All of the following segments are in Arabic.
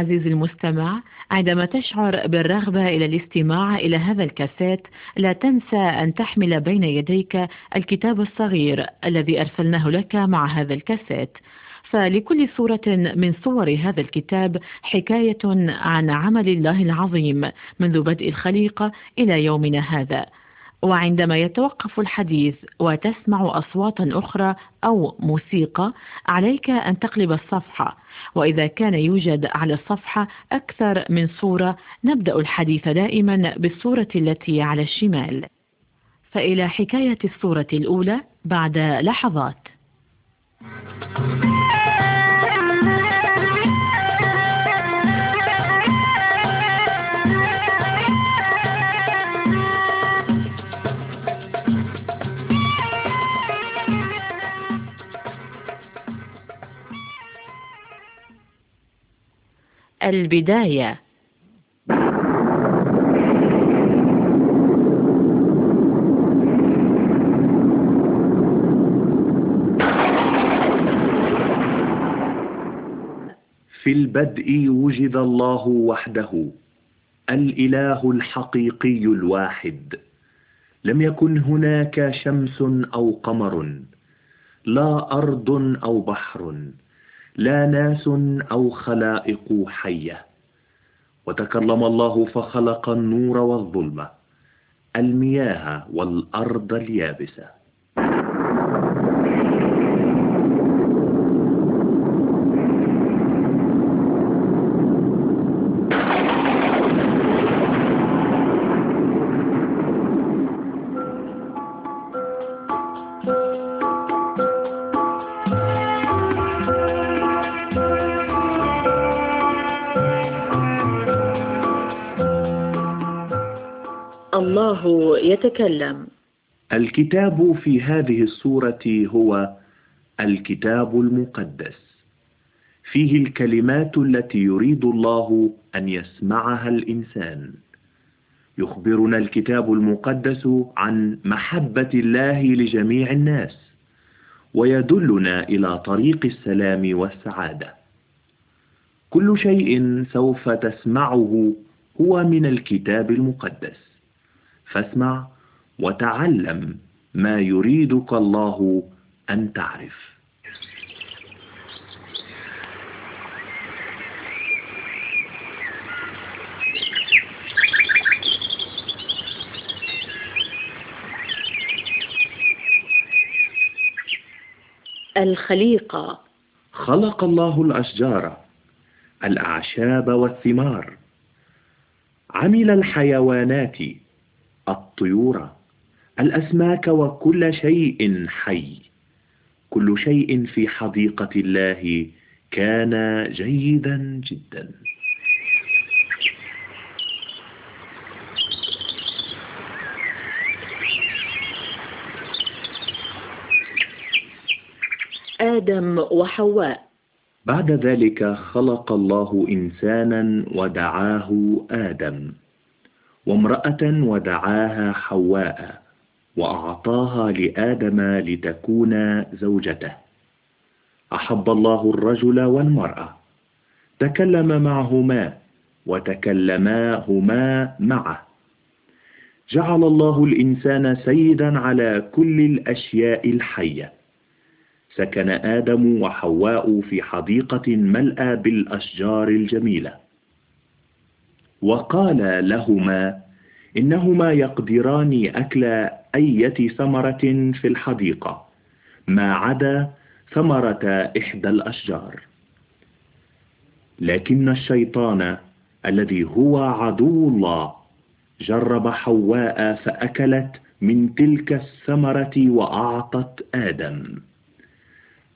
عزيزي المستمع عندما تشعر بالرغبة إلى الاستماع إلى هذا الكاسيت لا تنسى أن تحمل بين يديك الكتاب الصغير الذي أرسلناه لك مع هذا الكاسيت. فلكل صورة من صور هذا الكتاب حكاية عن عمل الله العظيم منذ بدء الخليقة إلى يومنا هذا. وعندما يتوقف الحديث وتسمع أصواتا أخرى أو موسيقى عليك أن تقلب الصفحة وإذا كان يوجد على الصفحة أكثر من صورة نبدأ الحديث دائما بالصورة التي على الشمال. فإلى حكاية الصورة الأولى بعد لحظات. البداية. في البدء وجد الله وحده الإله الحقيقي الواحد. لم يكن هناك شمس أو قمر لا أرض أو بحر. لا ناس أو خلائق حية. وتكلم الله فخلق النور والظلمة المياه والأرض اليابسة. يتكلم. الكتاب في هذه السورة هو الكتاب المقدس. فيه الكلمات التي يريد الله أن يسمعها الإنسان. يخبرنا الكتاب المقدس عن محبة الله لجميع الناس ويدلنا إلى طريق السلام والسعادة. كل شيء سوف تسمعه هو من الكتاب المقدس. فاسمع وتعلم ما يريدك الله أن تعرف. الخليقة. خلق الله الأشجار الأعشاب والثمار عمل الحيوانات الطيور. الأسماك وكل شيء حي. كل شيء في حديقة الله كان جيدا جدا. آدم وحواء. بعد ذلك خلق الله إنسانا ودعاه آدم وامرأة ودعاها حواء. وأعطاها لآدم لتكون زوجته. أحب الله الرجل والمرأة. تكلم معهما وتكلماهما معه. جعل الله الإنسان سيدا على كل الأشياء الحية. سكن آدم وحواء في حديقة ملأى بالأشجار الجميلة. وقال لهما إنهما يقدران أكل أية ثمرة في الحديقة؟ ما عدا ثمرة إحدى الأشجار. لكن الشيطان الذي هو عدو الله جرب حواء فأكلت من تلك الثمرة وأعطت آدم.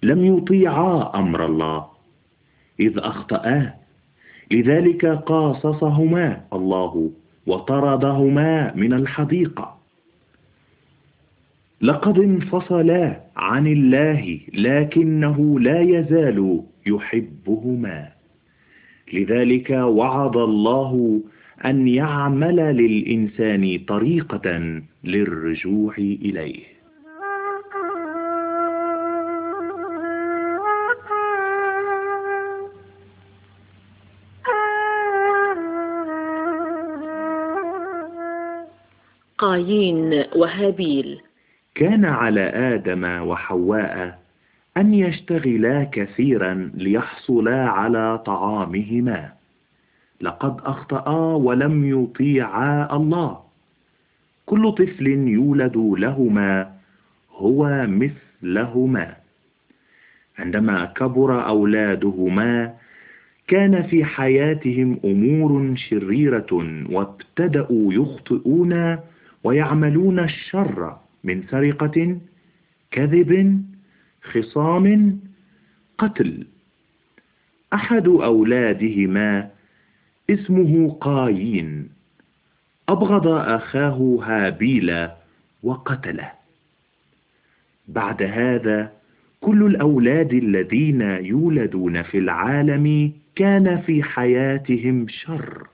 لم يطيعا أمر الله إذ أخطأا. لذلك قاصصهما الله وطردهما من الحديقة. لقد انفصلا عن الله لكنه لا يزال يحبهما. لذلك وعد الله أن يعمل للإنسان طريقة للرجوع إليه. قايين وهابيل. كان على آدم وحواء أن يشتغلا كثيرا ليحصلا على طعامهما. لقد أخطأا ولم يطيعا الله. كل طفل يولد لهما هو مثلهما. عندما كبر أولادهما كان في حياتهم أمور شريرة وابتدأوا يخطئون ويعملون الشر. من سرقة كذب خصام قتل. أحد أولادهما اسمه قايين. أبغض أخاه هابيل وقتله. بعد هذا كل الأولاد الذين يولدون في العالم كان في حياتهم شر.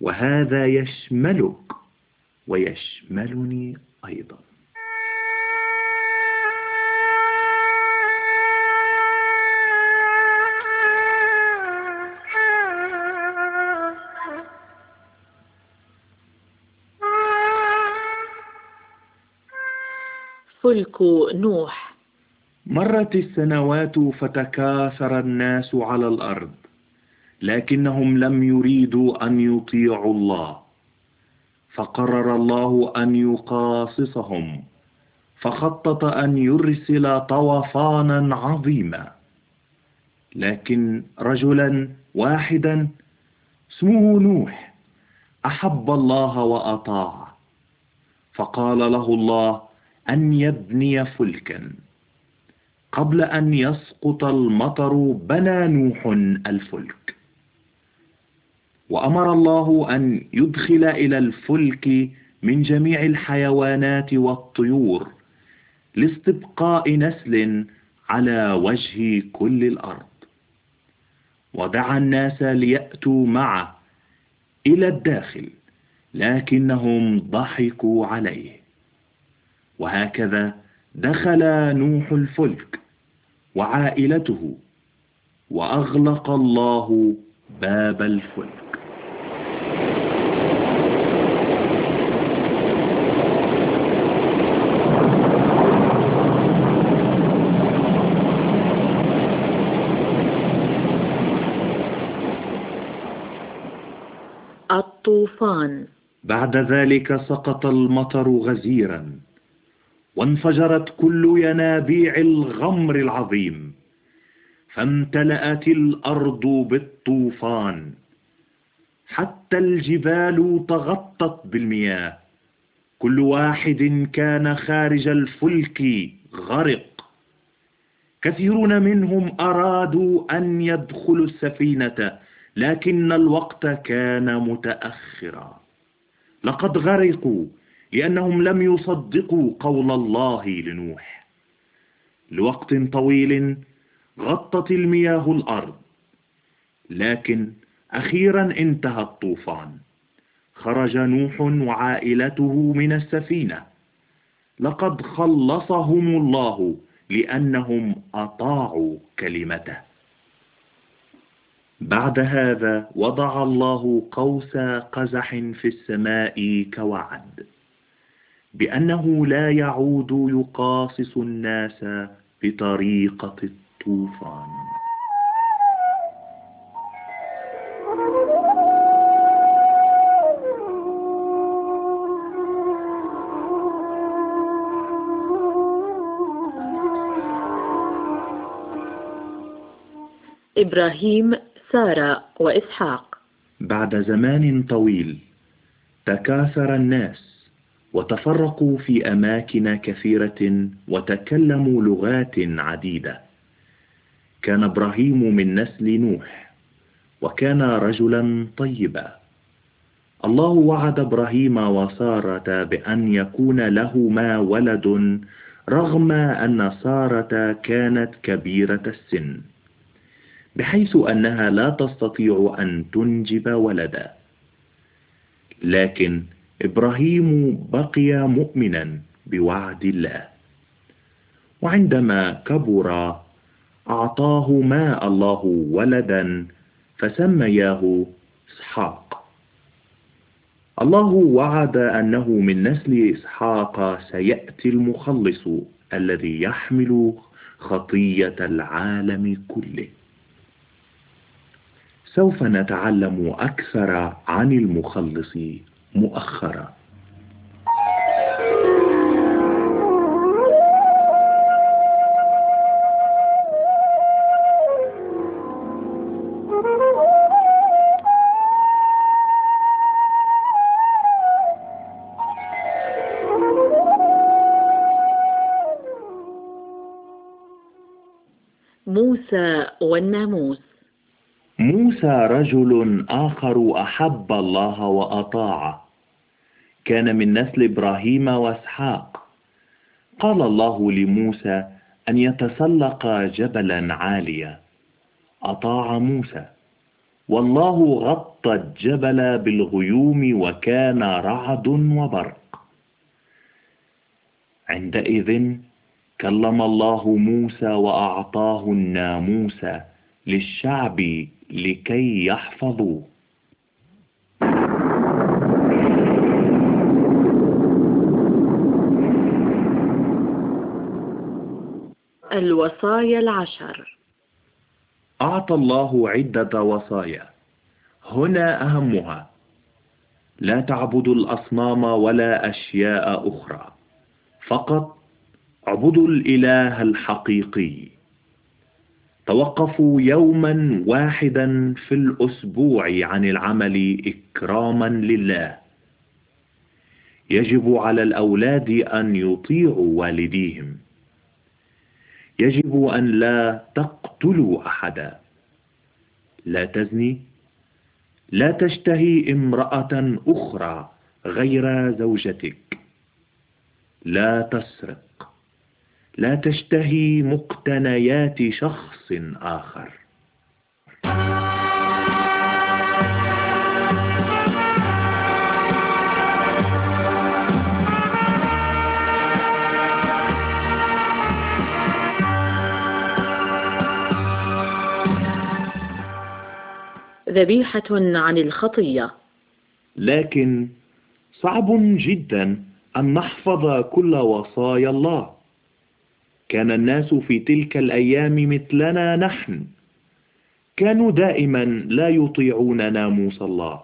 وهذا يشملك ويشملني أيضا. فلك نوح. مرت السنوات فتكاثر الناس على الأرض لكنهم لم يريدوا أن يطيعوا الله. فقرر الله أن يقاصصهم فخطط أن يرسل طوفانا عظيما. لكن رجلا واحدا اسمه نوح أحب الله وأطاع. فقال له الله أن يبني فلكا. قبل أن يسقط المطر بنى نوح الفلك. وأمر الله أن يدخل إلى الفلك من جميع الحيوانات والطيور لاستبقاء نسل على وجه كل الأرض. ودعا الناس ليأتوا معه إلى الداخل لكنهم ضحكوا عليه. وهكذا دخل نوح الفلك وعائلته وأغلق الله باب الفلك. الطوفان. بعد ذلك سقط المطر غزيرا وانفجرت كل ينابيع الغمر العظيم فامتلأت الأرض بالطوفان حتى الجبال تغطت بالمياه. كل واحد كان خارج الفلك غرق. كثيرون منهم أرادوا أن يدخلوا السفينة لكن الوقت كان متأخرا. لقد غرقوا لأنهم لم يصدقوا قول الله لنوح. لوقت طويل غطت المياه الأرض لكن أخيرا انتهى الطوفان. خرج نوح وعائلته من السفينة. لقد خلصهم الله لأنهم أطاعوا كلمته. بعد هذا وضع الله قوس قزح في السماء كوعد بأنه لا يعود يقاصص الناس بطريقة الطوفان. إبراهيم سارة وإسحاق. بعد زمان طويل تكاثر الناس وتفرقوا في أماكن كثيرة وتكلموا لغات عديدة. كان إبراهيم من نسل نوح وكان رجلا طيبا. الله وعد إبراهيم وسارة بأن يكون لهما ولد رغم أن سارة كانت كبيرة السن. بحيث أنها لا تستطيع أن تنجب ولدا. لكن إبراهيم بقي مؤمنا بوعد الله. وعندما كبر أعطاه ما الله ولدا فسمياه إسحاق. الله وعد أنه من نسل إسحاق سيأتي المخلص الذي يحمل خطية العالم كله. سوف نتعلم أكثر عن المخلص مؤخرا. موسى والناموس. موسى رجل آخر أحب الله وأطاعه. كان من نسل إبراهيم وإسحاق. قال الله لموسى أن يتسلق جبلا عاليا. أطاع موسى. والله غطى الجبل بالغيوم وكان رعد وبرق. عندئذ كلم الله موسى وأعطاه الناموس للشعب لكي يحفظوه الوصايا العشر. أعطى الله عدة وصايا. هنا أهمها. لا تعبدوا الأصنام ولا أشياء أخرى. فقط اعبدوا الإله الحقيقي. توقفوا يوما واحدا في الأسبوع عن العمل إكراما لله. يجب على الأولاد أن يطيعوا والديهم. يجب أن لا تقتلوا أحدا. لا تزني. لا تشتهي امرأة أخرى غير زوجتك. لا تسرق. لا تشتهي مقتنيات شخص آخر. ذبيحة عن الخطية. لكن صعب جدا أن نحفظ كل وصايا الله. كان الناس في تلك الأيام مثلنا نحن. كانوا دائما لا يطيعون ناموس الله.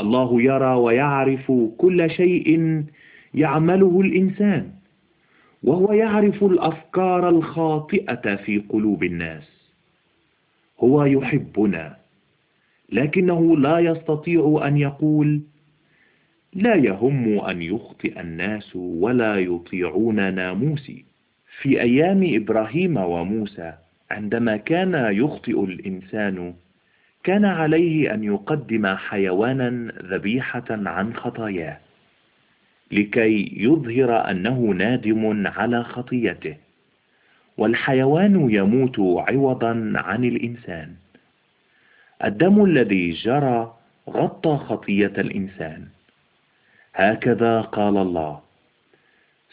الله يرى ويعرف كل شيء يعمله الإنسان وهو يعرف الأفكار الخاطئة في قلوب الناس. هو يحبنا لكنه لا يستطيع أن يقول لا يهم أن يخطئ الناس ولا يطيعون ناموسي في أيام إبراهيم وموسى عندما كان يخطئ الإنسان كان عليه أن يقدم حيوانا ذبيحة عن خطاياه لكي يظهر أنه نادم على خطيته والحيوان يموت عوضا عن الإنسان. الدم الذي جرى غطى خطية الإنسان. هكذا قال الله.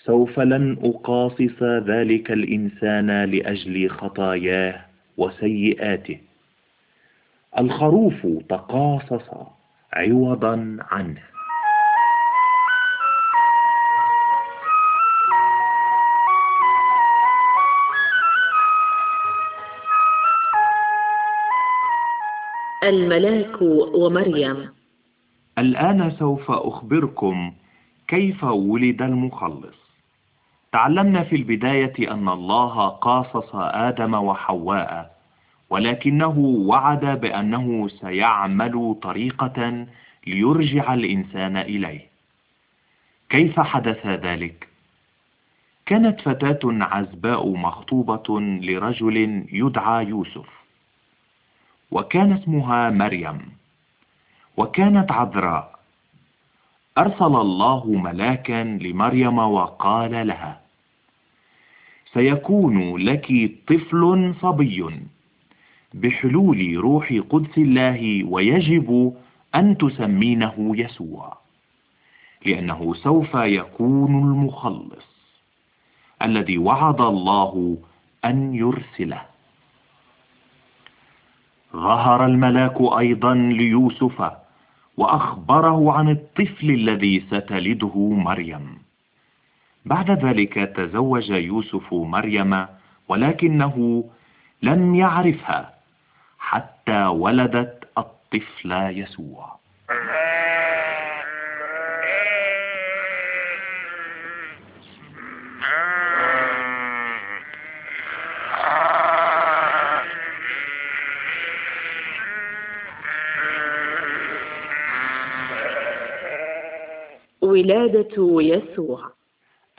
سوف لن أقاصص ذلك الإنسان لأجل خطاياه وسيئاته. الخروف تقاصص عوضا عنه. الملاك ومريم. الآن سوف أخبركم كيف ولد المخلص. تعلمنا في البداية أن الله قاصص آدم وحواء ولكنه وعد بأنه سيعمل طريقة ليرجع الإنسان إليه كيف حدث ذلك؟ كانت فتاة عزباء مخطوبة لرجل يدعى يوسف وكان اسمها مريم وكانت عذراء أرسل الله ملاكا لمريم وقال لها سيكون لك طفل صبي بحلول روح قدس الله ويجب أن تسمينه يسوع لأنه سوف يكون المخلص الذي وعد الله أن يرسله. ظهر الملاك أيضا ليوسف وأخبره عن الطفل الذي ستلده مريم. بعد ذلك تزوج يوسف مريم ولكنه لم يعرفها حتى ولدت الطفل يسوع. ولادة يسوع.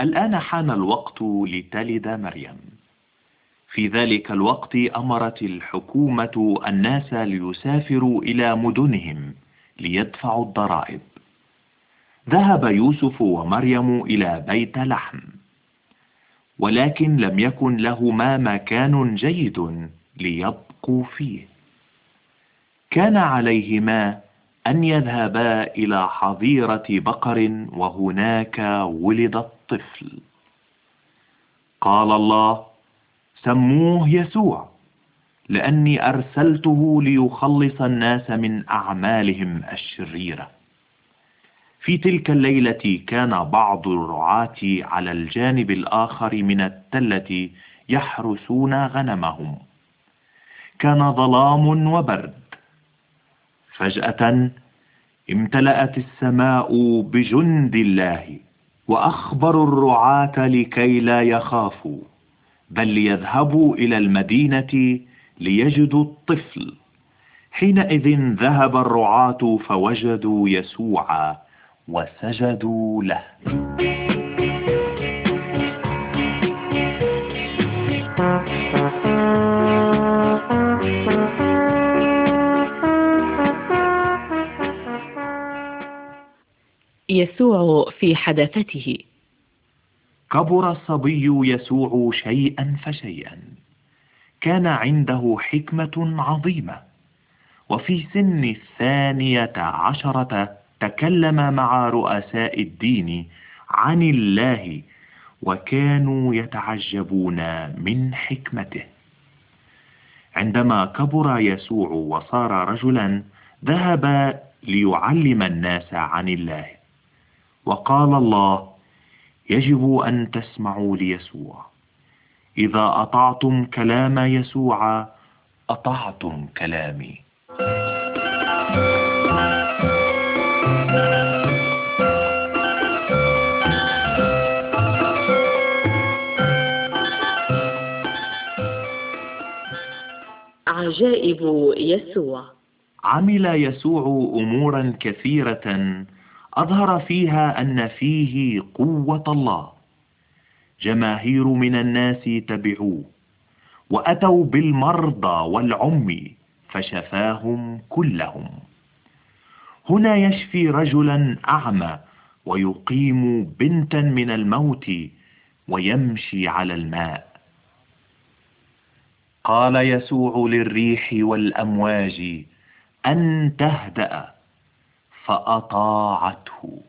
الآن حان الوقت لتلد مريم. في ذلك الوقت أمرت الحكومة الناس ليسافروا إلى مدنهم ليدفعوا الضرائب. ذهب يوسف ومريم إلى بيت لحم ولكن لم يكن لهما مكان جيد ليبقوا فيه. كان عليهما أن يذهبا إلى حظيرة بقر وهناك ولد الطفل. قال الله سموه يسوع لأني أرسلته ليخلص الناس من أعمالهم الشريرة. في تلك الليلة كان بعض الرعاة على الجانب الآخر من التلة يحرسون غنمهم. كان ظلام وبرد. فجأة امتلأت السماء بجند الله وأخبروا الرعاة لكي لا يخافوا بل ليذهبوا إلى المدينة ليجدوا الطفل. حينئذ ذهب الرعاة فوجدوا يسوع وسجدوا له. يسوع في حداثته كبر الصبي يسوع شيئا فشيئا. كان عنده حكمة عظيمة. وفي سن الثانية عشرة تكلم مع رؤساء الدين عن الله وكانوا يتعجبون من حكمته. عندما كبر يسوع وصار رجلا ذهب ليعلم الناس عن الله. وقال الله يجب أن تسمعوا ليسوع. إذا أطعتم كلام يسوع أطعتم كلامي. عجائب يسوع. عمل يسوع أمورا كثيرة أظهر فيها أن فيه قوة الله. جماهير من الناس تبعوه وأتوا بالمرضى والعمي فشفاهم كلهم. هنا يشفي رجلا أعمى ويقيم بنتا من الموت ويمشي على الماء. قال يسوع للريح والأمواج أن تهدأ. فأطاعته.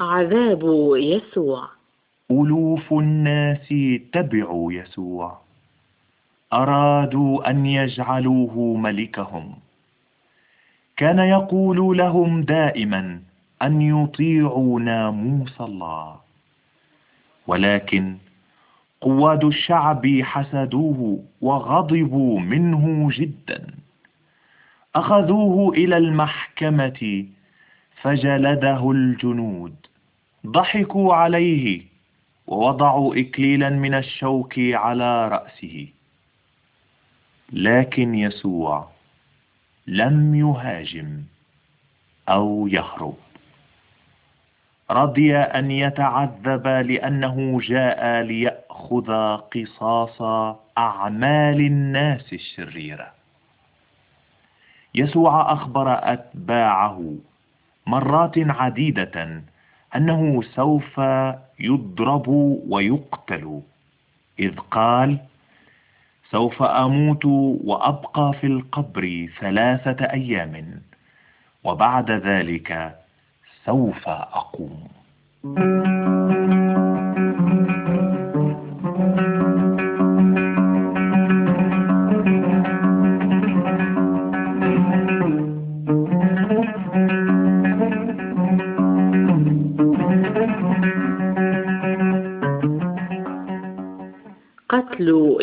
عذاب يسوع. ألوف الناس تبعوا يسوع. أرادوا أن يجعلوه ملكهم. كان يقول لهم دائما أن يطيعوا ناموس الله. ولكن قواد الشعب حسدوه وغضبوا منه جدا. أخذوه إلى المحكمة فجلده الجنود. ضحكوا عليه ووضعوا إكليلا من الشوك على رأسه. لكن يسوع لم يهاجم أو يهرب. رضي أن يتعذب لأنه جاء ليأخذ قصاص أعمال الناس الشريرة. يسوع أخبر أتباعه مرات عديدة أنه سوف يضرب ويقتل إذ قال سوف أموت وأبقى في القبر ثلاثة أيام. وبعد ذلك سوف أقوم.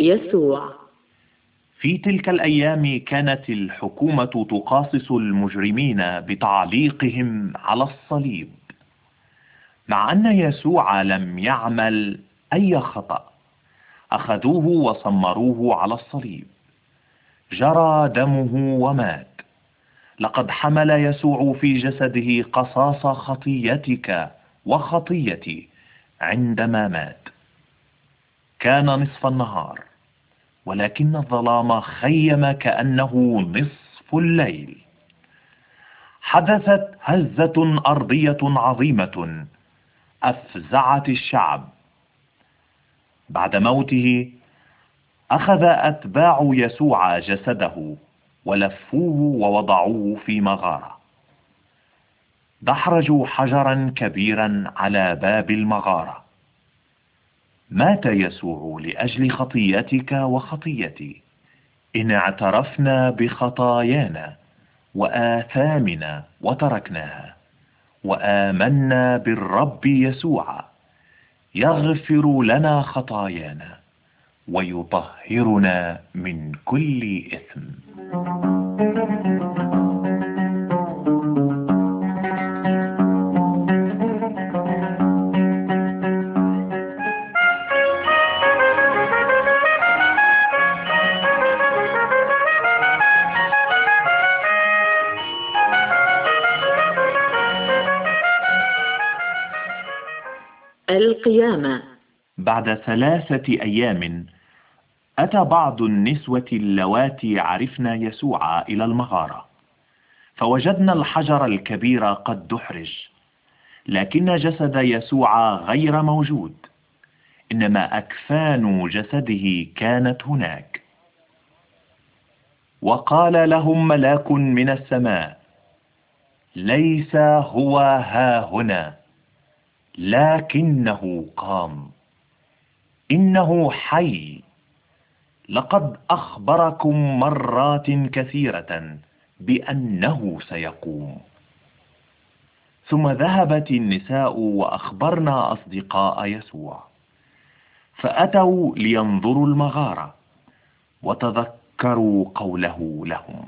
يسوع. في تلك الأيام كانت الحكومة تقاصص المجرمين بتعليقهم على الصليب مع أن يسوع لم يعمل أي خطأ أخذوه وصمروه على الصليب. جرى دمه ومات. لقد حمل يسوع في جسده قصاص خطيتك وخطيتي عندما مات. كان نصف النهار. ولكن الظلام خيم كأنه نصف الليل. حدثت هزة أرضية عظيمة أفزعت الشعب. بعد موته أخذ أتباع يسوع جسده ولفوه ووضعوه في مغارة. دحرجوا حجرا كبيرا على باب المغارة. مات يسوع لأجل خطيتك وخطيتي. إن اعترفنا بخطايانا وآثامنا وتركناها وآمنا بالرب يسوع. يغفر لنا خطايانا ويطهرنا من كل إثم. القيامة. بعد ثلاثة أيام أتى بعض النسوة اللواتي عرفن يسوع إلى المغارة فوجدنا الحجر الكبير قد دحرج لكن جسد يسوع غير موجود إنما أكفان جسده كانت هناك. وقال لهم ملاك من السماء ليس هو ها هنا. لكنه قام. إنه حي. لقد أخبركم مرات كثيرة بأنه سيقوم. ثم ذهبت النساء وأخبرنا أصدقاء يسوع. فأتوا لينظروا المغارة وتذكروا قوله لهم.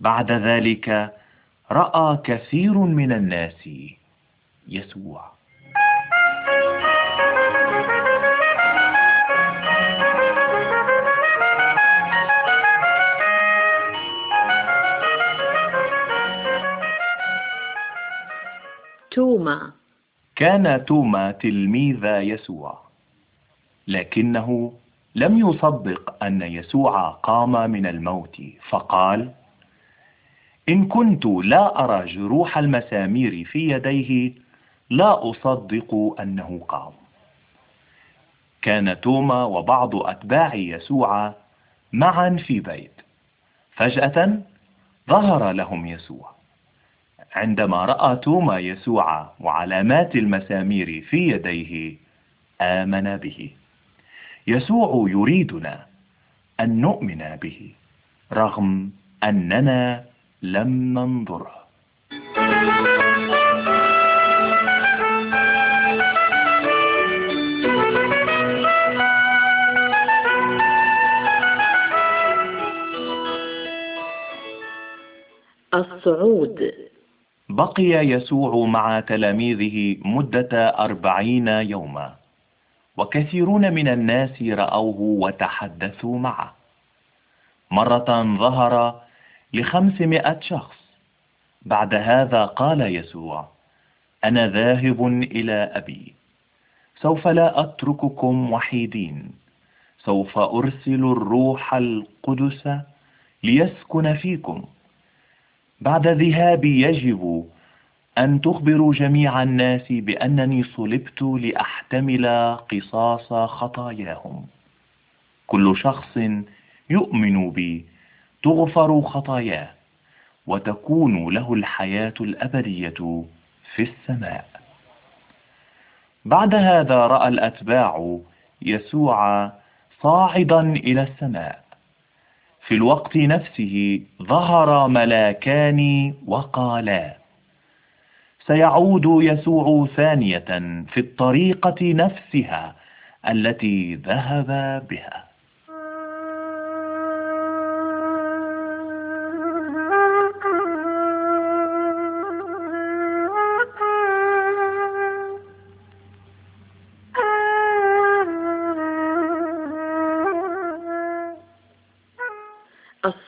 بعد ذلك رأى كثير من الناس يسوع. توما. كان توما تلميذ يسوع لكنه لم يصدق أن يسوع قام من الموت فقال إن كنت لا أرى جروح المسامير في يديه لا أصدق أنه قام كان توما وبعض أتباع يسوع معا في بيت. فجأة ظهر لهم يسوع. عندما رأى توما يسوع وعلامات المسامير في يديه آمن به. يسوع يريدنا أن نؤمن به رغم أننا لم ننظره. الصعود. بقي يسوع مع تلاميذه مدة أربعين يوما وكثيرون من الناس رأوه وتحدثوا معه. مرة ظهر لخمسمائة شخص. بعد هذا قال يسوع أنا ذاهب إلى أبي. سوف لا أترككم وحيدين. سوف أرسل الروح القدس ليسكن فيكم. بعد ذهابي يجب أن تخبروا جميع الناس بأنني صلبت لأحتمل قصاص خطاياهم. كل شخص يؤمن بي تغفر خطاياه وتكون له الحياة الأبدية في السماء. بعد هذا رأى الأتباع يسوع صاعدا إلى السماء. في الوقت نفسه ظهر ملاكان وقالا. سيعود يسوع ثانية في الطريقة نفسها التي ذهب بها.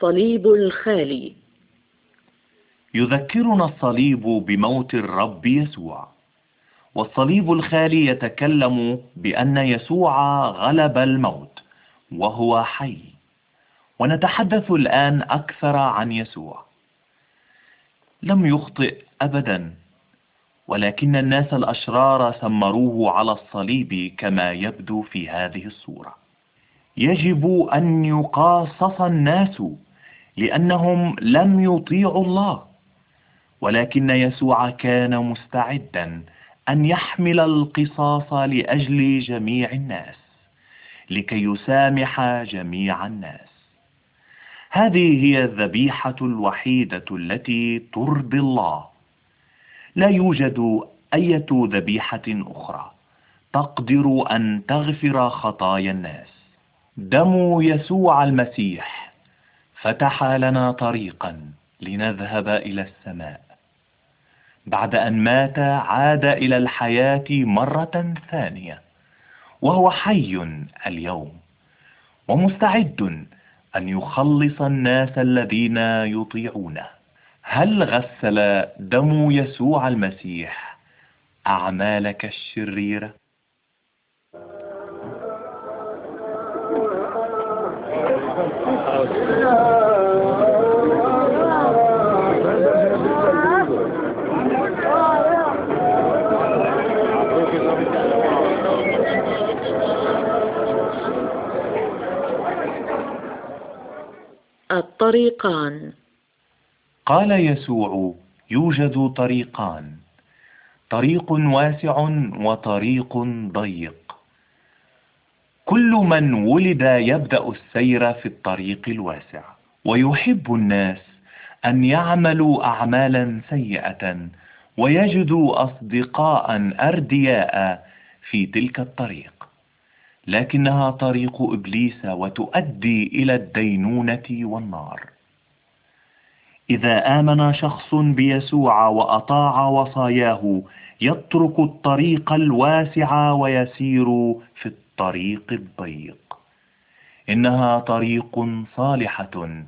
الصليب الخالي. يذكرنا الصليب بموت الرب يسوع. والصليب الخالي يتكلم بأن يسوع غلب الموت وهو حي. ونتحدث الآن أكثر عن يسوع. لم يخطئ أبدا ولكن الناس الأشرار سمروه على الصليب كما يبدو في هذه الصورة. يجب أن يقاصص الناس لأنهم لم يطيعوا الله. ولكن يسوع كان مستعدا أن يحمل القصاص لأجل جميع الناس لكي يسامح جميع الناس. هذه هي الذبيحة الوحيدة التي ترضي الله. لا يوجد أية ذبيحة أخرى تقدر أن تغفر خطايا الناس. دم يسوع المسيح. فتح لنا طريقا لنذهب إلى السماء بعد أن مات عاد إلى الحياة مرة ثانية وهو حي اليوم ومستعد أن يخلص الناس الذين يطيعونه هل غسل دم يسوع المسيح أعمالك الشريرة؟ الطريقان قال يسوع يوجد طريقان طريق واسع وطريق ضيق. كل من ولد يبدأ السير في الطريق الواسع ويحب الناس أن يعملوا أعمالا سيئة ويجدوا أصدقاء أردياء في تلك الطريق. لكنها طريق إبليس وتؤدي إلى الدينونة والنار. إذا آمن شخص بيسوع وأطاع وصاياه يترك الطريق الواسع ويسير في الطريق الضيق. إنها طريق صالحة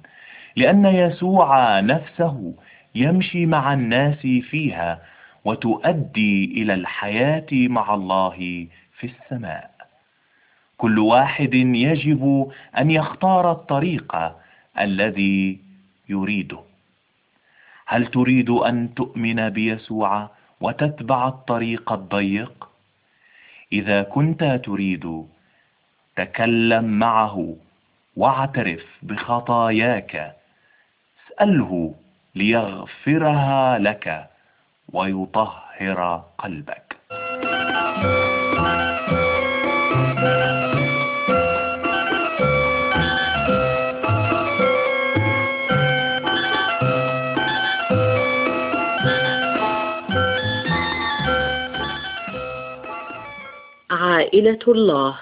لأن يسوع نفسه يمشي مع الناس فيها وتؤدي إلى الحياة مع الله في السماء. كل واحد يجب أن يختار الطريق الذي يريده. هل تريد أن تؤمن بيسوع وتتبع الطريق الضيق؟ إذا كنت تريد تكلم معه واعترف بخطاياك. اسأله ليغفرها لك ويطهر قلبك. عائلة الله.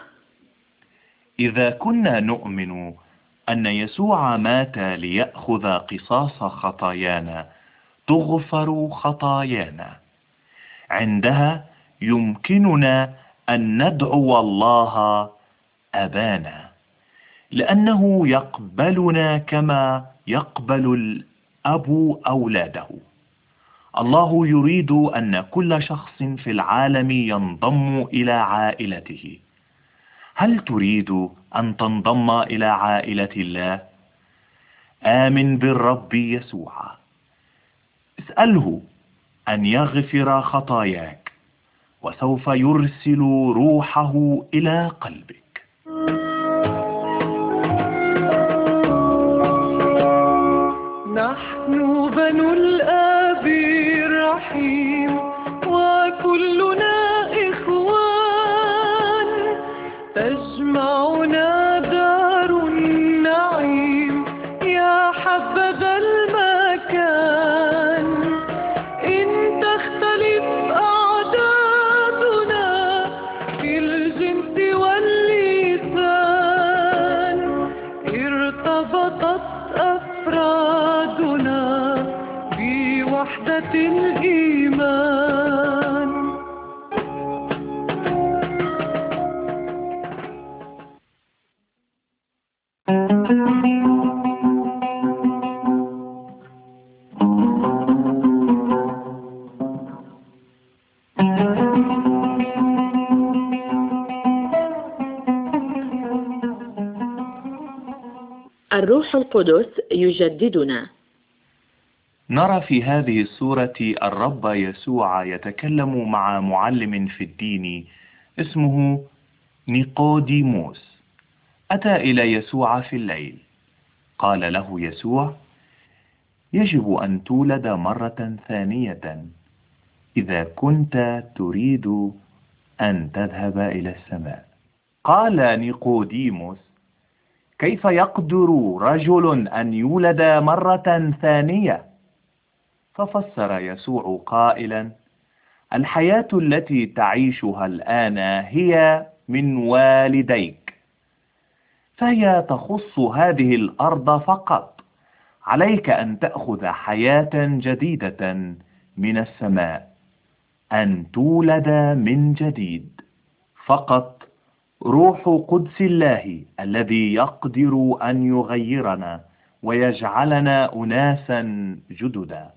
إذا كنا نؤمن أن يسوع مات ليأخذ قصاص خطايانا تغفر خطايانا. عندها يمكننا أن ندعو الله أبانا لأنه يقبلنا كما يقبل الأب أولاده. الله يريد أن كل شخص في العالم ينضم إلى عائلته. هل تريد أن تنضم إلى عائلة الله؟ آمن بالرب يسوع. اسأله أن يغفر خطاياك وسوف يرسل روحه إلى قلبك. نحن بنو الآن. الرحيم. وكلنا الروح القدس يجددنا. نرى في هذه السورة الرب يسوع يتكلم مع معلم في الدين اسمه نيقوديموس. أتى إلى يسوع في الليل. قال له يسوع يجب أن تولد مرة ثانية. إذا كنت تريد أن تذهب إلى السماء. قال نيقوديموس كيف يقدر رجل أن يولد مرة ثانية؟ ففسر يسوع قائلا الحياة التي تعيشها الآن هي من والديك. فهي تخص هذه الأرض فقط. عليك أن تأخذ حياة جديدة من السماء أن تولد من جديد فقط. روح قدس الله الذي يقدر أن يغيرنا ويجعلنا أناسا جددا.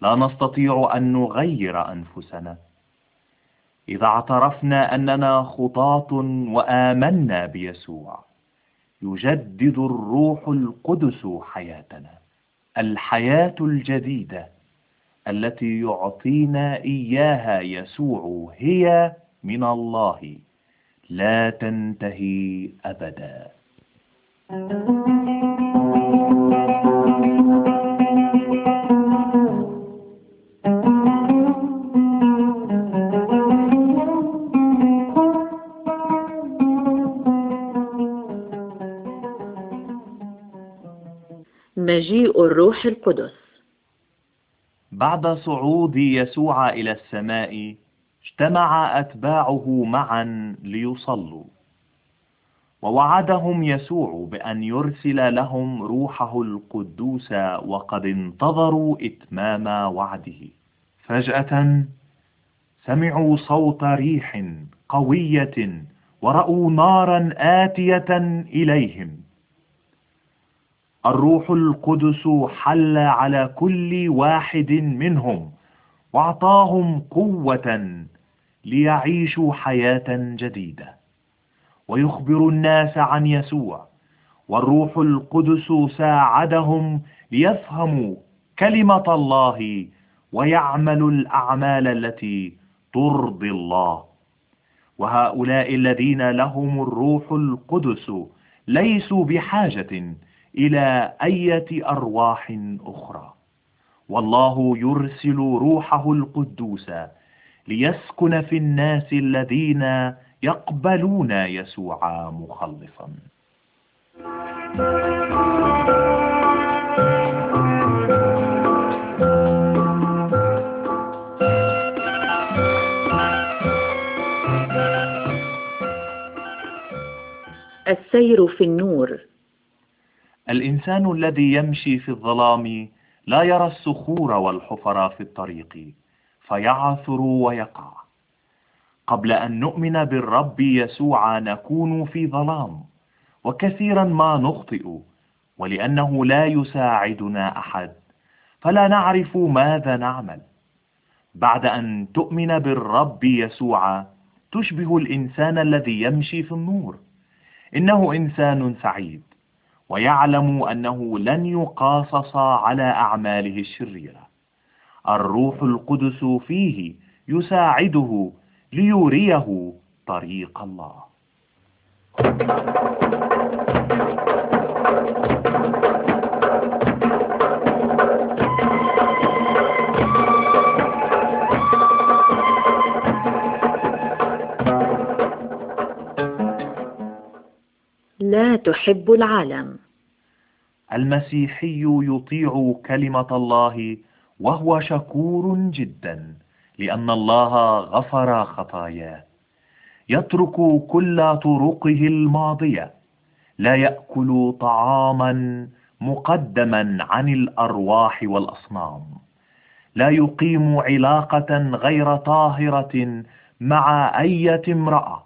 لا نستطيع أن نغير أنفسنا. إذا اعترفنا أننا خطاة وآمنا بيسوع يجدد الروح القدس حياتنا الحياة الجديدة التي يعطينا إياها يسوع هي من الله. لا تنتهي أبدا. مجيء الروح القدس. بعد صعود يسوع إلى السماء اجتمع أتباعه معا ليصلوا ووعدهم يسوع بأن يرسل لهم روحه القدوس وقد انتظروا إتمام وعده. فجأة سمعوا صوت ريح قوية ورأوا نارا آتية إليهم. الروح القدس حل على كل واحد منهم وأعطاهم قوة ليعيشوا حياة جديدة. ويخبر الناس عن يسوع والروح القدس ساعدهم ليفهموا كلمة الله ويعملوا الأعمال التي ترضي الله. وهؤلاء الذين لهم الروح القدس ليسوا بحاجة إلى أية أرواح أخرى. والله يرسل روحه القدوس ليسكن في الناس الذين يقبلون يسوع مخلصا. السير في النور. الإنسان الذي يمشي في الظلام لا يرى الصخور والحفر في الطريق. فيعثر ويقع. قبل أن نؤمن بالرب يسوع نكون في ظلام وكثيرا ما نخطئ ولأنه لا يساعدنا أحد. فلا نعرف ماذا نعمل. بعد أن تؤمن بالرب يسوع تشبه الإنسان الذي يمشي في النور. إنه إنسان سعيد ويعلم أنه لن يقاصص على أعماله الشريرة. الروح القدس فيه يساعده ليريه طريق الله. لا تحب العالم. المسيحي يطيع كلمة الله وهو شكور جدا لأن الله غفر خطاياه. يترك كل طرقه الماضية لا يأكل طعاما مقدما عن الأرواح والأصنام. لا يقيم علاقة غير طاهرة مع أية امرأة.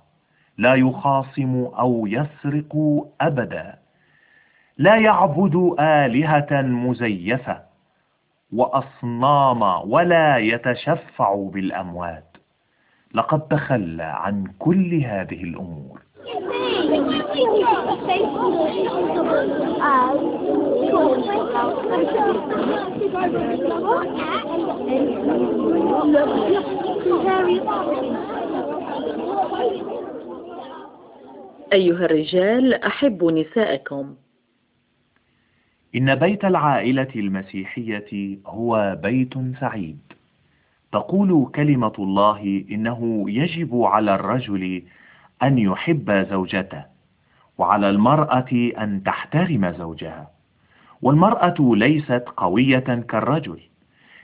لا يخاصم أو يسرق أبدا. لا يعبد آلهة مزيفة. وأصنام ولا يتشفع بالأموات. لقد تخلى عن كل هذه الأمور. أيها الرجال أحبوا نساءكم. إن بيت العائلة المسيحية هو بيت سعيد. تقول كلمة الله إنه يجب على الرجل أن يحب زوجته وعلى المرأة أن تحترم زوجها. والمرأة ليست قوية كالرجل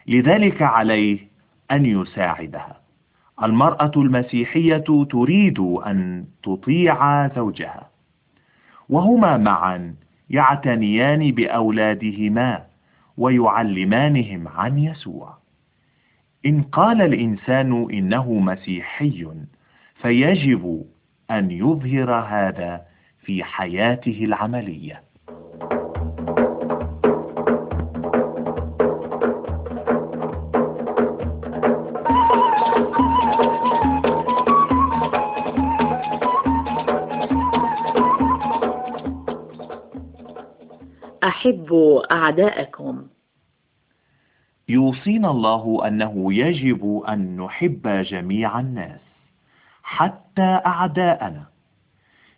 لذلك عليه أن يساعدها. المرأة المسيحية تريد أن تطيع زوجها وهما معا يعتنيان بأولادهما ويعلمانهم عن يسوع. إن قال الإنسان إنه مسيحي فيجب أن يظهر هذا في حياته العملية. أحبوا أعداءكم. يوصينا الله أنه يجب أن نحب جميع الناس حتى أعداءنا.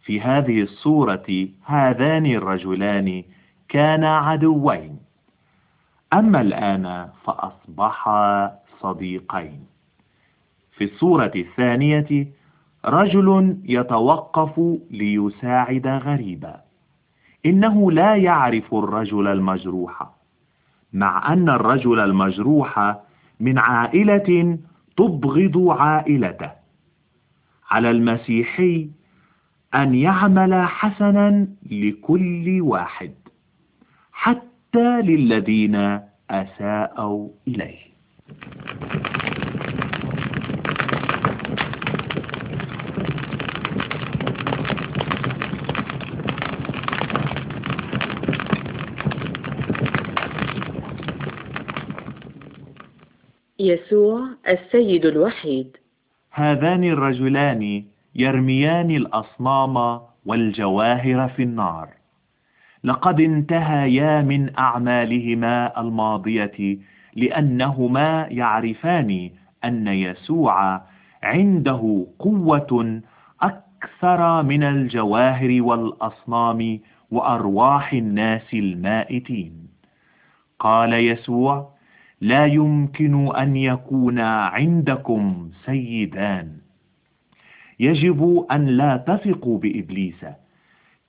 في هذه الصورة هذان الرجلان كانا عدوين. أما الآن فأصبحا صديقين. في الصورة الثانية رجل يتوقف ليساعد غريبا. إنه لا يعرف الرجل المجروح مع أن الرجل المجروح من عائلة تبغض عائلته. على المسيحي أن يعمل حسنا لكل واحد حتى للذين أساءوا إليه. يسوع السيد الوحيد. هذان الرجلان يرميان الأصنام والجواهر في النار. لقد انتهيا من أعمالهما الماضية لأنهما يعرفان أن يسوع عنده قوة أكثر من الجواهر والأصنام وأرواح الناس المائتين. قال يسوع لا يمكن أن يكون عندكم سيدان. يجب أن لا تثقوا بإبليس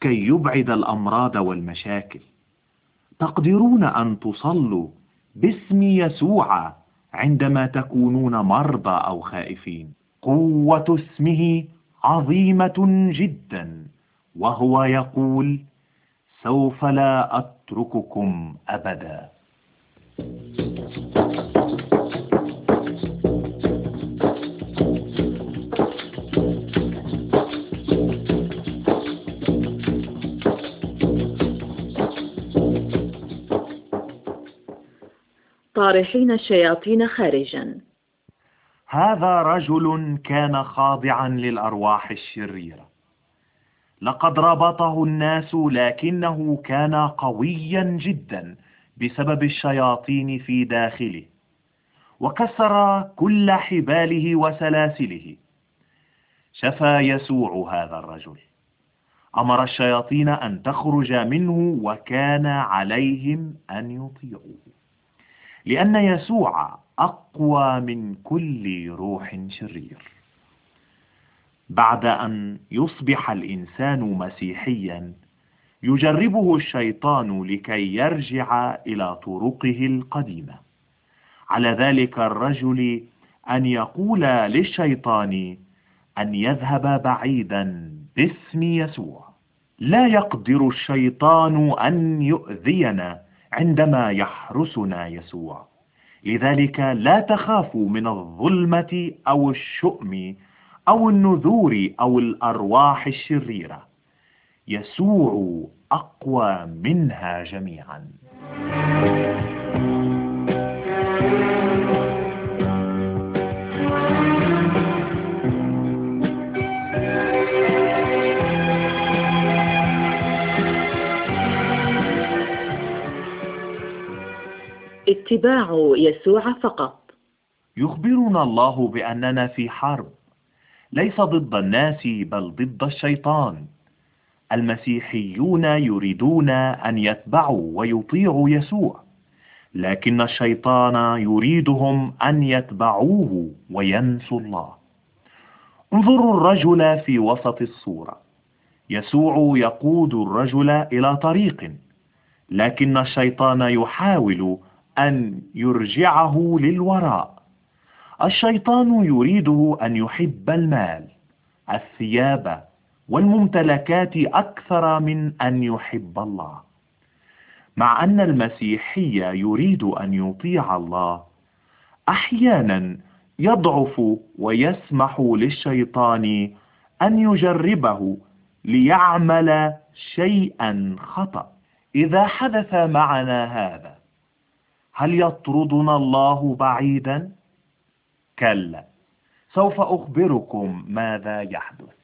كي يبعد الأمراض والمشاكل. تقدرون أن تصلوا باسم يسوع عندما تكونون مرضى أو خائفين. قوة اسمه عظيمة جدا وهو يقول سوف لا أترككم أبدا. طارحين الشياطين خارجا. هذا رجل كان خاضعا للأرواح الشريرة. لقد ربطه الناس لكنه كان قويا جدا بسبب الشياطين في داخله وكسر كل حباله وسلاسله. شفى يسوع هذا الرجل. أمر الشياطين أن تخرج منه وكان عليهم أن يطيعوه. لأن يسوع أقوى من كل روح شرير. بعد أن يصبح الإنسان مسيحيا يجربه الشيطان لكي يرجع إلى طرقه القديمة. على ذلك الرجل أن يقول للشيطان أن يذهب بعيدا باسم يسوع. لا يقدر الشيطان أن يؤذينا. عندما يحرسنا يسوع. لذلك لا تخافوا من الظلمة أو الشؤم أو النذور أو الأرواح الشريرة. يسوع أقوى منها جميعا. اتباع يسوع فقط. يخبرنا الله بأننا في حرب ليس ضد الناس بل ضد الشيطان. المسيحيون يريدون أن يتبعوا ويطيعوا يسوع لكن الشيطان يريدهم أن يتبعوه وينسوا الله. انظروا الرجل في وسط الصورة. يسوع يقود الرجل إلى طريق لكن الشيطان يحاول أن يرجعه للوراء. الشيطان يريده أن يحب المال الثياب والممتلكات أكثر من أن يحب الله. مع أن المسيحي يريد أن يطيع الله أحيانا يضعف ويسمح للشيطان أن يجربه ليعمل شيئا خطأ. إذا حدث معنا هذا هل يطردنا الله بعيدا؟ كلا. سوف أخبركم ماذا يحدث.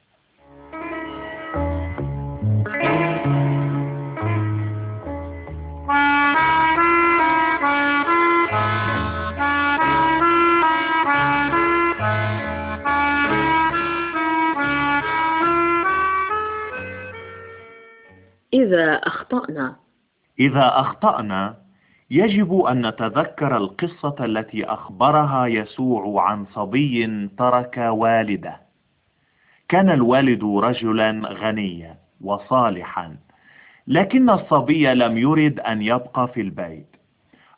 إذا أخطأنا. إذا أخطأنا يجب أن نتذكر القصة التي أخبرها يسوع عن صبي ترك والده. كان الوالد رجلا غنيا وصالحا لكن الصبي لم يرد أن يبقى في البيت.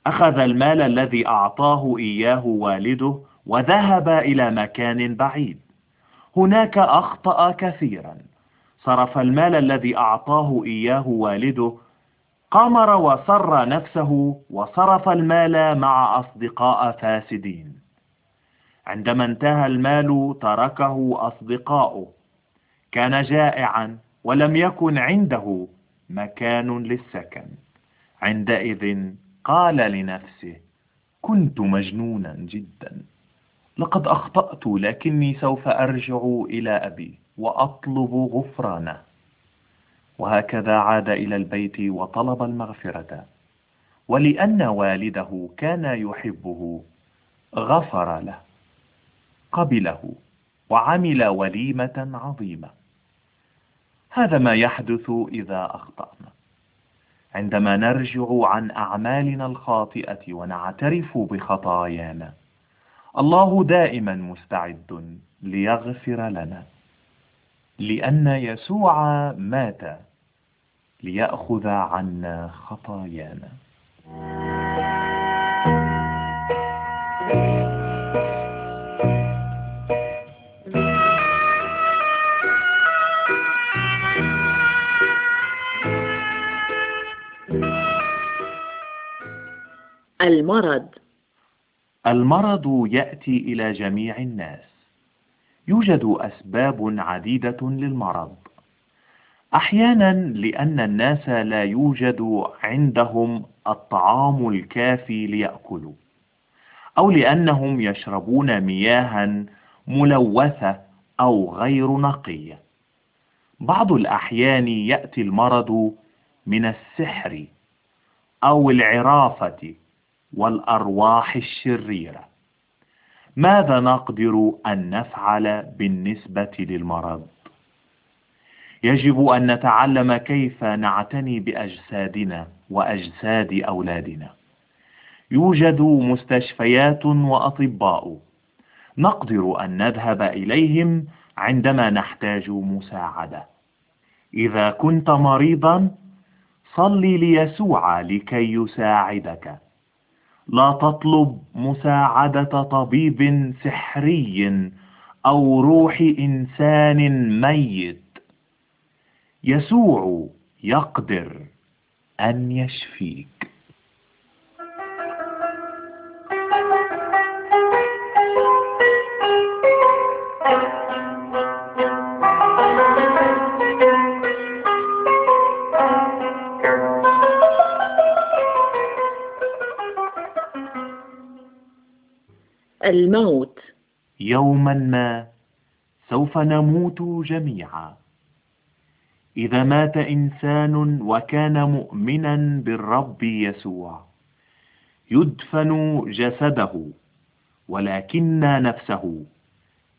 أخذ المال الذي أعطاه إياه والده وذهب إلى مكان بعيد. هناك أخطأ كثيرا. صرف المال الذي أعطاه إياه والده قمر وسر نفسه وصرف المال مع أصدقاء فاسدين. عندما انتهى المال تركه أصدقاؤه. كان جائعا ولم يكن عنده مكان للسكن. عندئذ قال لنفسه كنت مجنونا جدا. لقد أخطأت لكني سوف أرجع إلى أبي وأطلب غفرانه. وهكذا عاد إلى البيت وطلب المغفرة. ولأن والده كان يحبه غفر له قبله وعمل وليمة عظيمة. هذا ما يحدث إذا أخطأنا. عندما نرجع عن أعمالنا الخاطئة ونعترف بخطايانا الله دائما مستعد ليغفر لنا. لأن يسوع مات ليأخذ عنا خطايانا. المرض. المرض يأتي إلى جميع الناس. يوجد أسباب عديدة للمرض. أحيانا لأن الناس لا يوجد عندهم الطعام الكافي ليأكلوا أو لأنهم يشربون مياها ملوثة أو غير نقية بعض الأحيان يأتي المرض من السحر أو العرافة والأرواح الشريرة ماذا نقدر أن نفعل بالنسبة للمرض؟ يجب أن نتعلم كيف نعتني بأجسادنا وأجساد أولادنا. يوجد مستشفيات وأطباء. نقدر أن نذهب إليهم عندما نحتاج مساعدة. إذا كنت مريضا صل ليسوع لكي يساعدك. لا تطلب مساعدة طبيب سحري أو روح إنسان ميت. يسوع يقدر أن يشفيك. الموت. يوما ما سوف نموت جميعا. إذا مات إنسان وكان مؤمنا بالرب يسوع يدفن جسده ولكن نفسه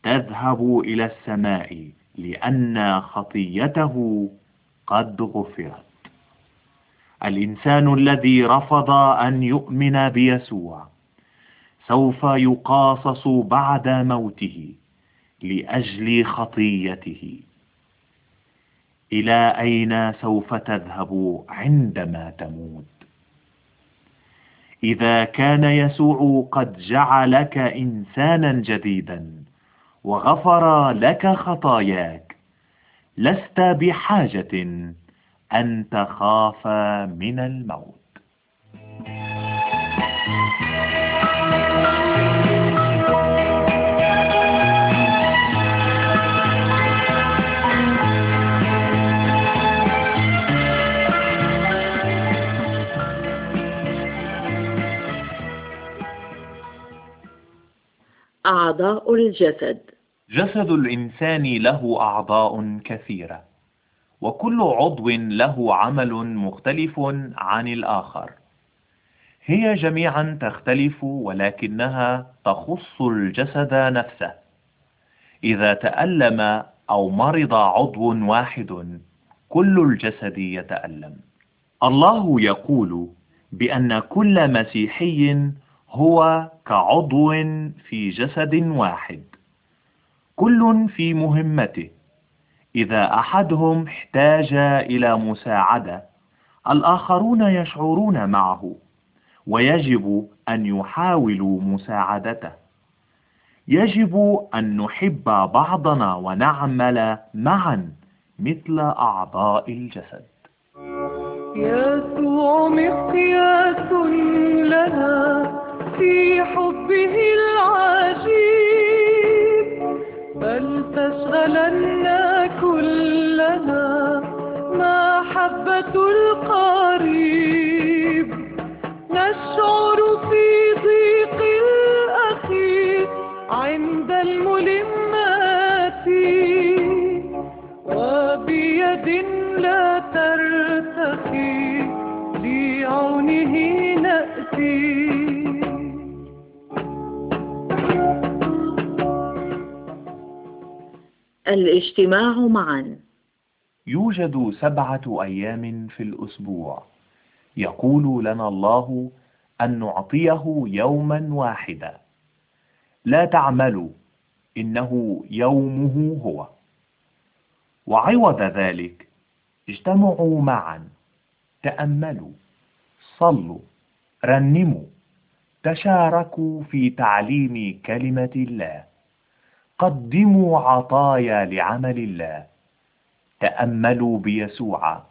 تذهب إلى السماء لأن خطيته قد غفرت. الإنسان الذي رفض أن يؤمن بيسوع سوف يقاصص بعد موته لأجل خطيته. إلى أين سوف تذهب عندما تموت؟ إذا كان يسوع قد جعلك إنسانا جديدا وغفر لك خطاياك لست بحاجة أن تخاف من الموت. أعضاء الجسد. جسد الإنسان له أعضاء كثيرة وكل عضو له عمل مختلف عن الآخر. هي جميعا تختلف ولكنها تخص الجسد نفسه. إذا تألم أو مرض عضو واحد كل الجسد يتألم. الله يقول بأن كل مسيحي هو كعضو في جسد واحد. كل في مهمته. إذا أحدهم احتاج إلى مساعدة الآخرون يشعرون معه ويجب أن يحاولوا مساعدته. يجب أن نحب بعضنا ونعمل معا مثل أعضاء الجسد. يسوع مقياس لنا. في حبه العجيب فلتشغلنا كلنا محبة القريب. نشعر في ضيق الأخير عند الملمات وبيد لا ترتخي لعونه نأتي. الاجتماع معا. يوجد سبعة أيام في الأسبوع. يقول لنا الله أن نعطيه يوما واحدا. لا تعملوا إنه يومه هو. وعوض ذلك اجتمعوا معا. تأملوا صلوا رنموا تشاركوا في تعليم كلمة الله. قدموا عطايا لعمل الله. تأملوا بيسوع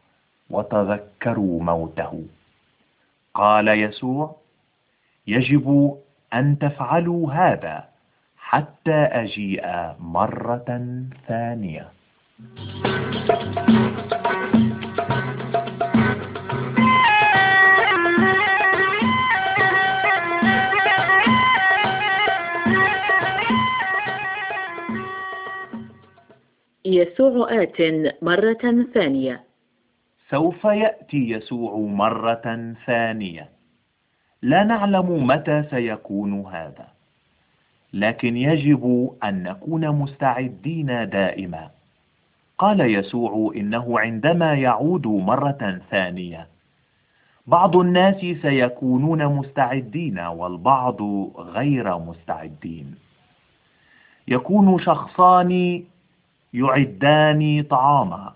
وتذكروا موته. قال يسوع يجب أن تفعلوا هذا حتى أجيء مرة ثانية. يسوع آت مرة ثانية. سوف يأتي يسوع مرة ثانية. لا نعلم متى سيكون هذا لكن يجب أن نكون مستعدين دائما. قال يسوع إنه عندما يعود مرة ثانية بعض الناس سيكونون مستعدين والبعض غير مستعدين. يكون شخصان يعدان طعاما.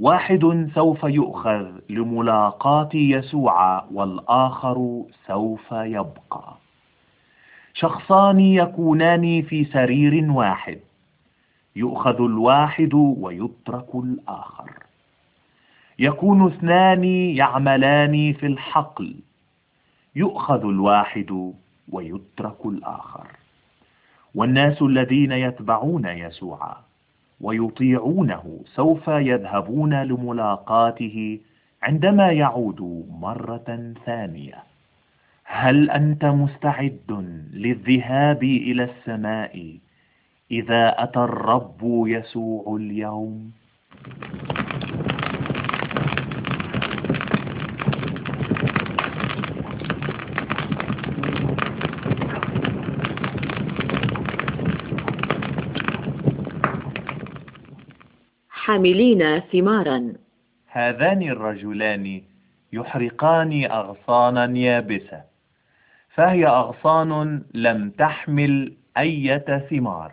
واحد سوف يؤخذ لملاقاة يسوع والآخر سوف يبقى. شخصان يكونان في سرير واحد. يؤخذ الواحد ويترك الآخر. يكون اثنان يعملان في الحقل. يؤخذ الواحد ويترك الآخر. والناس الذين يتبعون يسوع ويطيعونه سوف يذهبون لملاقاته عندما يعود مرة ثانية هل أنت مستعد للذهاب إلى السماء إذا أتى الرب يسوع اليوم؟ حاملين ثمارا. هذان الرجلان يحرقان أغصانا يابسة فهي أغصان لم تحمل أية ثمار.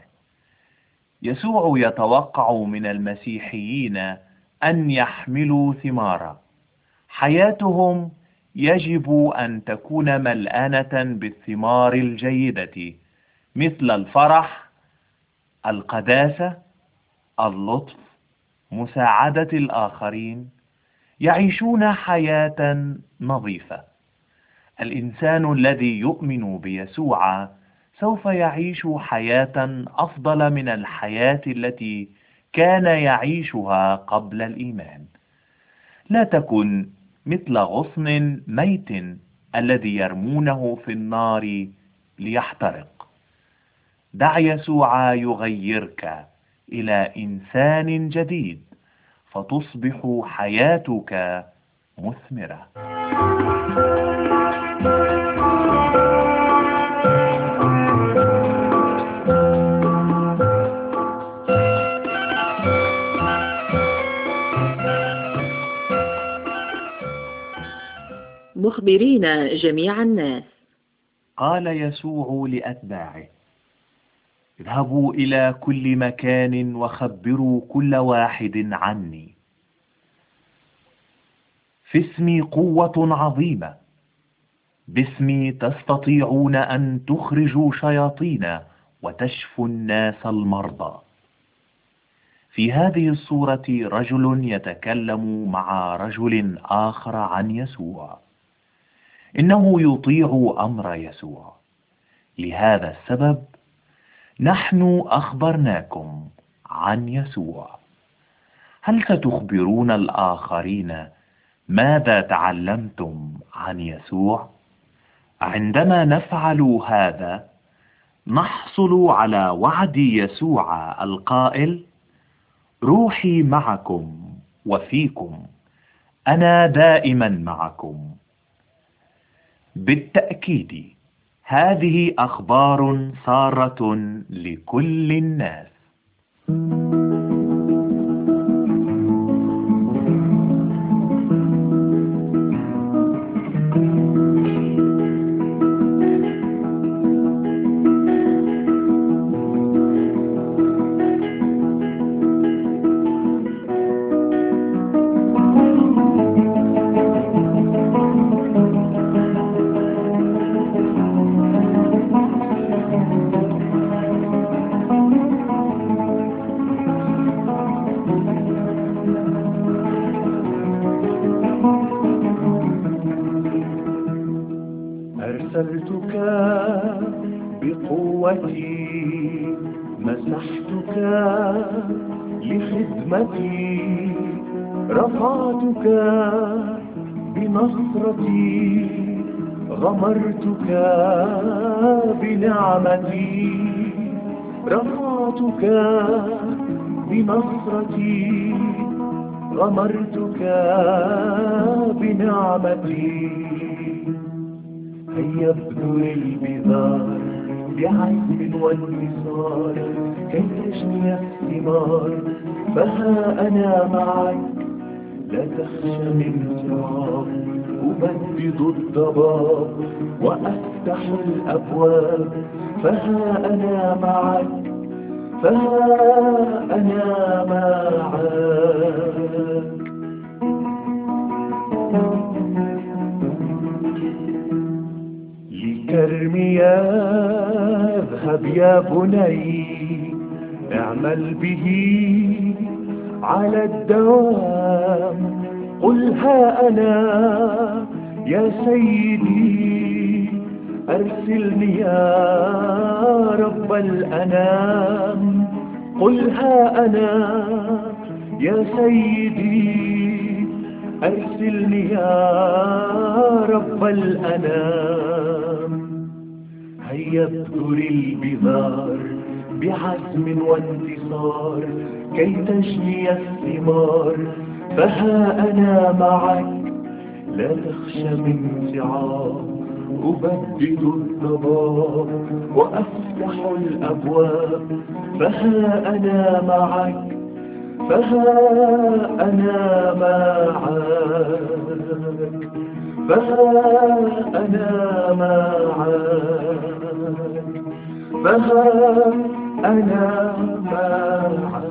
يسوع يتوقع من المسيحيين أن يحملوا ثمارا. حياتهم يجب أن تكون ملآنة بالثمار الجيدة مثل الفرح القداسة اللطف مساعدة الآخرين يعيشون حياة نظيفة. الإنسان الذي يؤمن بيسوع سوف يعيش حياة أفضل من الحياة التي كان يعيشها قبل الإيمان. لا تكن مثل غصن ميت الذي يرمونه في النار ليحترق. دع يسوع يغيرك. إلى إنسان جديد فتصبح حياتك مثمرة. مخبرين جميع الناس. قال يسوع لأتباعه اذهبوا إلى كل مكان وخبروا كل واحد عني. في اسمي قوة عظيمة. باسمي تستطيعون أن تخرجوا شياطين وتشفوا الناس المرضى. في هذه الصورة رجل يتكلم مع رجل آخر عن يسوع. إنه يطيع أمر يسوع. لهذا السبب نحن أخبرناكم عن يسوع هل ستخبرون الآخرين ماذا تعلمتم عن يسوع؟ عندما نفعل هذا نحصل على وعد يسوع القائل روحي معكم وفيكم أنا دائما معكم بالتأكيد هذه أخبار سارة لكل الناس. رفعتك بنصرتي غمرتك بنعمتي. هيا ابذل البذار بعزم وانتصار كي تجني الثمار فها أنا معك لا تخشى من صعاب أبدد الضباب وأفتح الأبواب. فها أنا معك فها أنا معك. لكرمي اذهب يا بني اعمل به على الدوام. قل ها أنا يا سيدي أرسلني يا رب الأنام. قل ها أنا يا سيدي. أرسلني يا رب الأنام. هيا ابذر البذار بعزم وانتصار كي تجني الثمار. فها أنا معك لا تخشى من صعاب أبدد الضباب وأفتح الأبواب. فها أنا معك فها أنا معك فها أنا معك فها أنا معك.